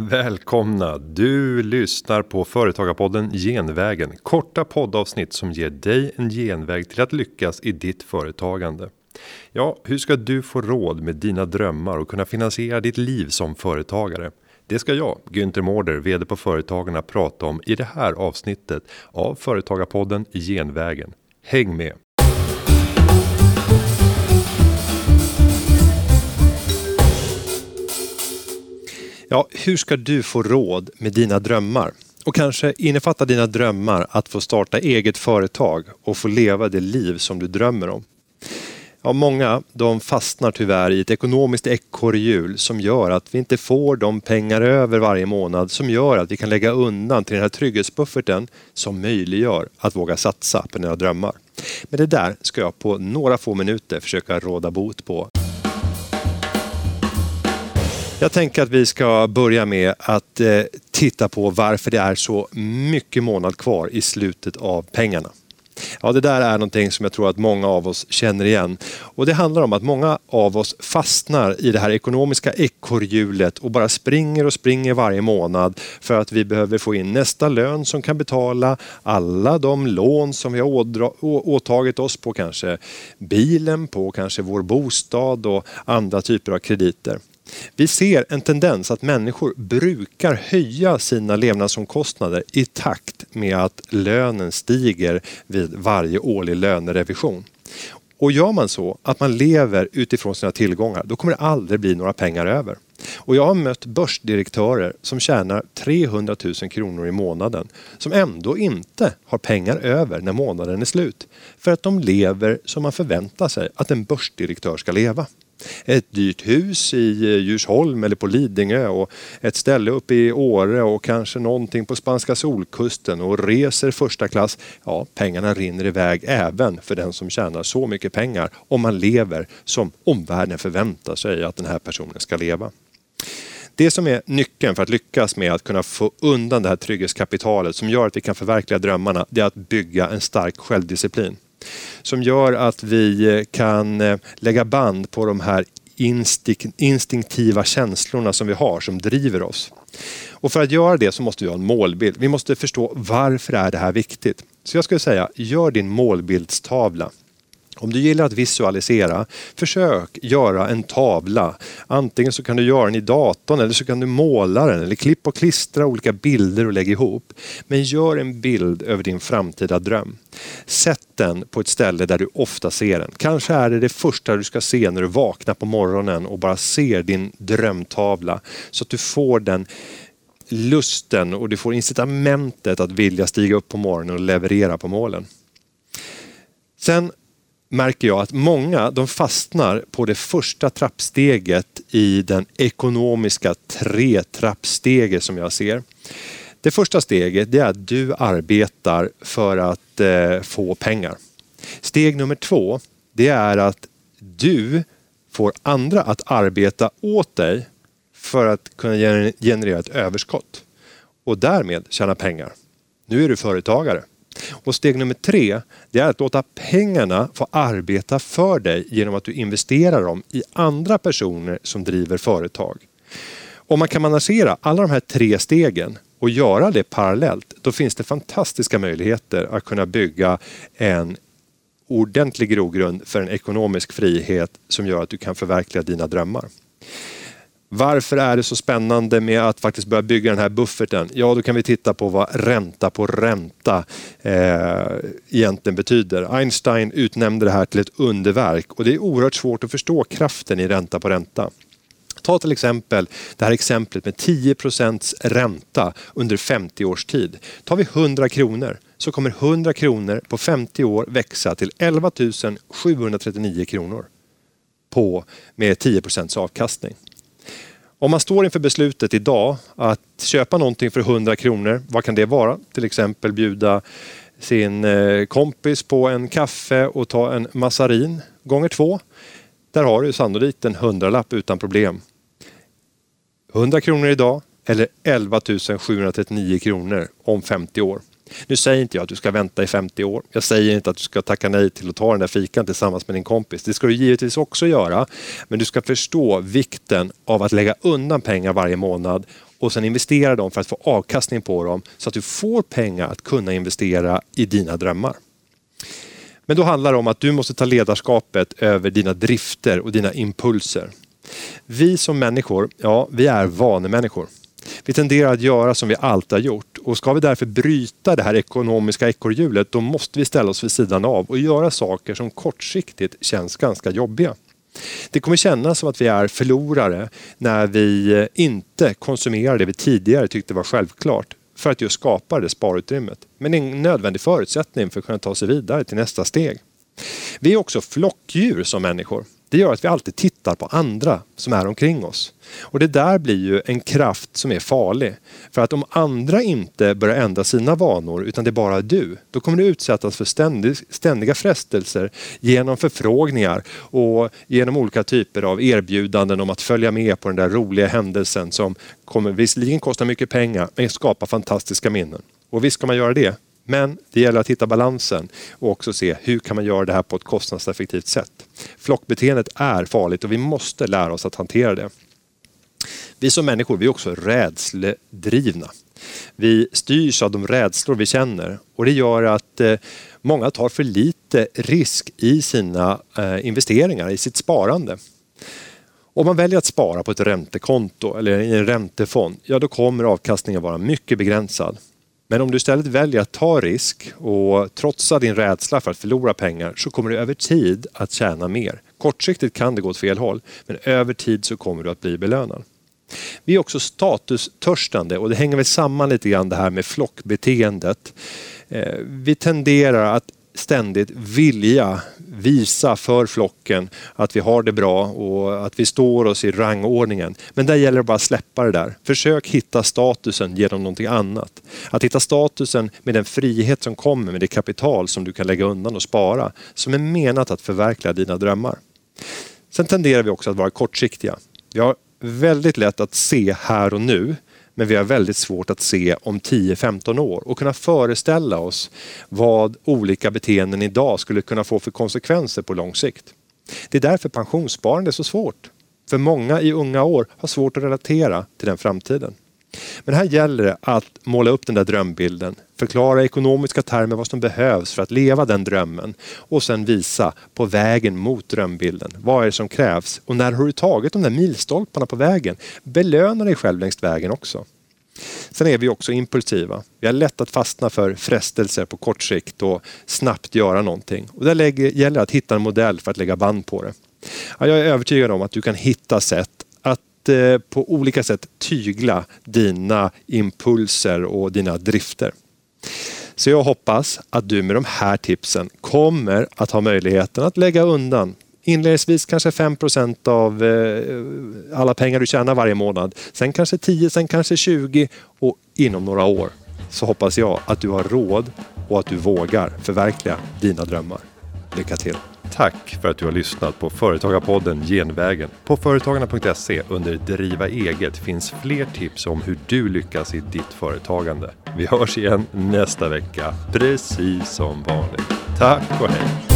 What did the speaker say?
Välkomna! Du lyssnar på Företagarpodden Genvägen. Korta poddavsnitt som ger dig en genväg till att lyckas i ditt företagande. Ja, hur ska du få råd med dina drömmar och kunna finansiera ditt liv som företagare? Det ska jag, Günther Mårder, VD på Företagarna, prata om i det här avsnittet av Företagarpodden Genvägen. Häng med! Ja, hur ska du få råd med dina drömmar? Och kanske innefatta dina drömmar att få starta eget företag och få leva det liv som du drömmer om. Ja, många de fastnar tyvärr i ett ekonomiskt ekorrhjul som gör att vi inte får de pengar över varje månad som gör att vi kan lägga undan till den här trygghetsbufferten som möjliggör att våga satsa på dina drömmar. Men det där ska jag på några få minuter försöka råda bot på. Jag tänker att vi ska börja med att eh, titta på varför det är så mycket månad kvar i slutet av pengarna. Ja, det där är någonting som jag tror att många av oss känner igen. Och det handlar om att många av oss fastnar i det här ekonomiska ekorrhjulet och bara springer och springer varje månad för att vi behöver få in nästa lön som kan betala alla de lån som vi har åtagit oss på kanske bilen, på kanske vår bostad och andra typer av krediter. Vi ser en tendens att människor brukar höja sina levnadsomkostnader i takt med att lönen stiger vid varje årlig lönerevision. Och gör man så att man lever utifrån sina tillgångar, då kommer det aldrig bli några pengar över. Och jag har mött börsdirektörer som tjänar 300 000 kronor i månaden som ändå inte har pengar över när månaden är slut. För att de lever som man förväntar sig att en börsdirektör ska leva ett dyrt hus i eh, Djursholm eller på Lidingö och ett ställe uppe i Åre och kanske någonting på spanska solkusten och reser första klass. Ja, pengarna rinner iväg även för den som tjänar så mycket pengar om man lever som omvärlden förväntar sig att den här personen ska leva. Det som är nyckeln för att lyckas med att kunna få undan det här trygghetskapitalet som gör att vi kan förverkliga drömmarna, det är att bygga en stark självdisciplin som gör att vi eh, kan eh, lägga band på de här instinktiva känslorna som vi har som driver oss. Och för att göra det så måste vi ha en målbild. Vi måste förstå varför är det här viktigt. Så jag skulle säga, gör din målbildstavla. Om du gillar att visualisera, försök göra en tavla. Antingen så kan du göra den i datorn eller så kan du måla den eller klippa och klistra olika bilder och lägga ihop. Men gör en bild över din framtida dröm. Sätt den på ett ställe där du ofta ser den. Kanske är det det första du ska se när du vaknar på morgonen och bara ser din drömtavla. Så att du får den lusten och du får incitamentet att vilja stiga upp på morgonen och leverera på målen. Sen märker jag att många de fastnar på det första trappsteget i den ekonomiska tre-trappsteget som jag ser. Det första steget det är att du arbetar för att eh, få pengar. Steg nummer två det är att du får andra att arbeta åt dig för att kunna generera ett överskott och därmed tjäna pengar. Nu är du företagare. Och steg nummer tre, det är att låta pengarna få arbeta för dig genom att du investerar dem i andra personer som driver företag. Om man kan managera alla de här tre stegen och göra det parallellt, då finns det fantastiska möjligheter att kunna bygga en ordentlig grogrund för en ekonomisk frihet som gör att du kan förverkliga dina drömmar. Varför är det så spännande med att faktiskt börja bygga den här bufferten? Ja, då kan vi titta på vad ränta på ränta eh, egentligen betyder. Einstein utnämnde det här till ett underverk och det är oerhört svårt att förstå kraften i ränta på ränta. Ta till exempel det här exemplet med 10% ränta under 50 års tid. Tar vi 100 kronor så kommer 100 kronor på 50 år växa till 11 739 kronor på, med 10% avkastning. Om man står inför beslutet idag att köpa någonting för 100 kronor, vad kan det vara? Till exempel bjuda sin eh, kompis på en kaffe och ta en massarin gånger två. Där har du sannolikt en hundralapp utan problem. 100 kronor idag eller 11 739 kronor om 50 år. Nu säger inte jag att du ska vänta i 50 år. Jag säger inte att du ska tacka nej till att ta den där fikan tillsammans med din kompis. Det ska du givetvis också göra. Men du ska förstå vikten av att lägga undan pengar varje månad och sen investera dem för att få avkastning på dem så att du får pengar att kunna investera i dina drömmar. Men då handlar det om att du måste ta ledarskapet över dina drifter och dina impulser. Vi som människor, ja, vi är vanemänniskor. Vi tenderar att göra som vi alltid har gjort och ska vi därför bryta det här ekonomiska ekorrhjulet då måste vi ställa oss vid sidan av och göra saker som kortsiktigt känns ganska jobbiga. Det kommer kännas som att vi är förlorare när vi inte konsumerar det vi tidigare tyckte var självklart för att just skapa det sparutrymmet. Men det är en nödvändig förutsättning för att kunna ta sig vidare till nästa steg. Vi är också flockdjur som människor. Det gör att vi alltid tittar på andra som är omkring oss. Och det där blir ju en kraft som är farlig. För att om andra inte börjar ändra sina vanor utan det är bara du, då kommer du utsättas för ständig, ständiga frestelser genom förfrågningar och genom olika typer av erbjudanden om att följa med på den där roliga händelsen som kommer visserligen kosta mycket pengar men skapar fantastiska minnen. Och visst ska man göra det, men det gäller att hitta balansen och också se hur kan man göra det här på ett kostnadseffektivt sätt. Flockbeteendet är farligt och vi måste lära oss att hantera det. Vi som människor vi är också rädsledrivna. Vi styrs av de rädslor vi känner och det gör att eh, många tar för lite risk i sina eh, investeringar, i sitt sparande. Om man väljer att spara på ett räntekonto eller i en räntefond, ja då kommer avkastningen vara mycket begränsad. Men om du istället väljer att ta risk och trotsa din rädsla för att förlora pengar så kommer du över tid att tjäna mer. Kortsiktigt kan det gå åt fel håll, men över tid så kommer du att bli belönad. Vi är också statustörstande och det hänger väl samman lite grann det här med flockbeteendet. Eh, vi tenderar att ständigt vilja visa för flocken att vi har det bra och att vi står oss i rangordningen. Men där gäller det bara att släppa det där. Försök hitta statusen genom någonting annat. Att hitta statusen med den frihet som kommer med det kapital som du kan lägga undan och spara som är menat att förverkliga dina drömmar. Sen tenderar vi också att vara kortsiktiga. Vi har väldigt lätt att se här och nu men vi har väldigt svårt att se om 10-15 år och kunna föreställa oss vad olika beteenden idag skulle kunna få för konsekvenser på lång sikt. Det är därför pensionssparande är så svårt. För många i unga år har svårt att relatera till den framtiden. Men här gäller det att måla upp den där drömbilden, förklara i ekonomiska termer vad som behövs för att leva den drömmen och sen visa på vägen mot drömbilden. Vad är det som krävs? Och när har du tagit de där milstolparna på vägen? Belöna dig själv längs vägen också. Sen är vi också impulsiva. Vi har lätt att fastna för frestelser på kort sikt och snabbt göra någonting. Och där gäller det att hitta en modell för att lägga band på det. jag är övertygad om att du kan hitta sätt Eh, på olika sätt tygla dina impulser och dina drifter. Så jag hoppas att du med de här tipsen kommer att ha möjligheten att lägga undan inledningsvis kanske 5% av eh, alla pengar du tjänar varje månad. Sen kanske 10, sen kanske 20 och inom några år så hoppas jag att du har råd och att du vågar förverkliga dina drömmar. Lycka till! Tack för att du har lyssnat på Företagarpodden Genvägen. På företagarna.se under Driva eget finns fler tips om hur du lyckas i ditt företagande. Vi hörs igen nästa vecka, precis som vanligt. Tack och hej!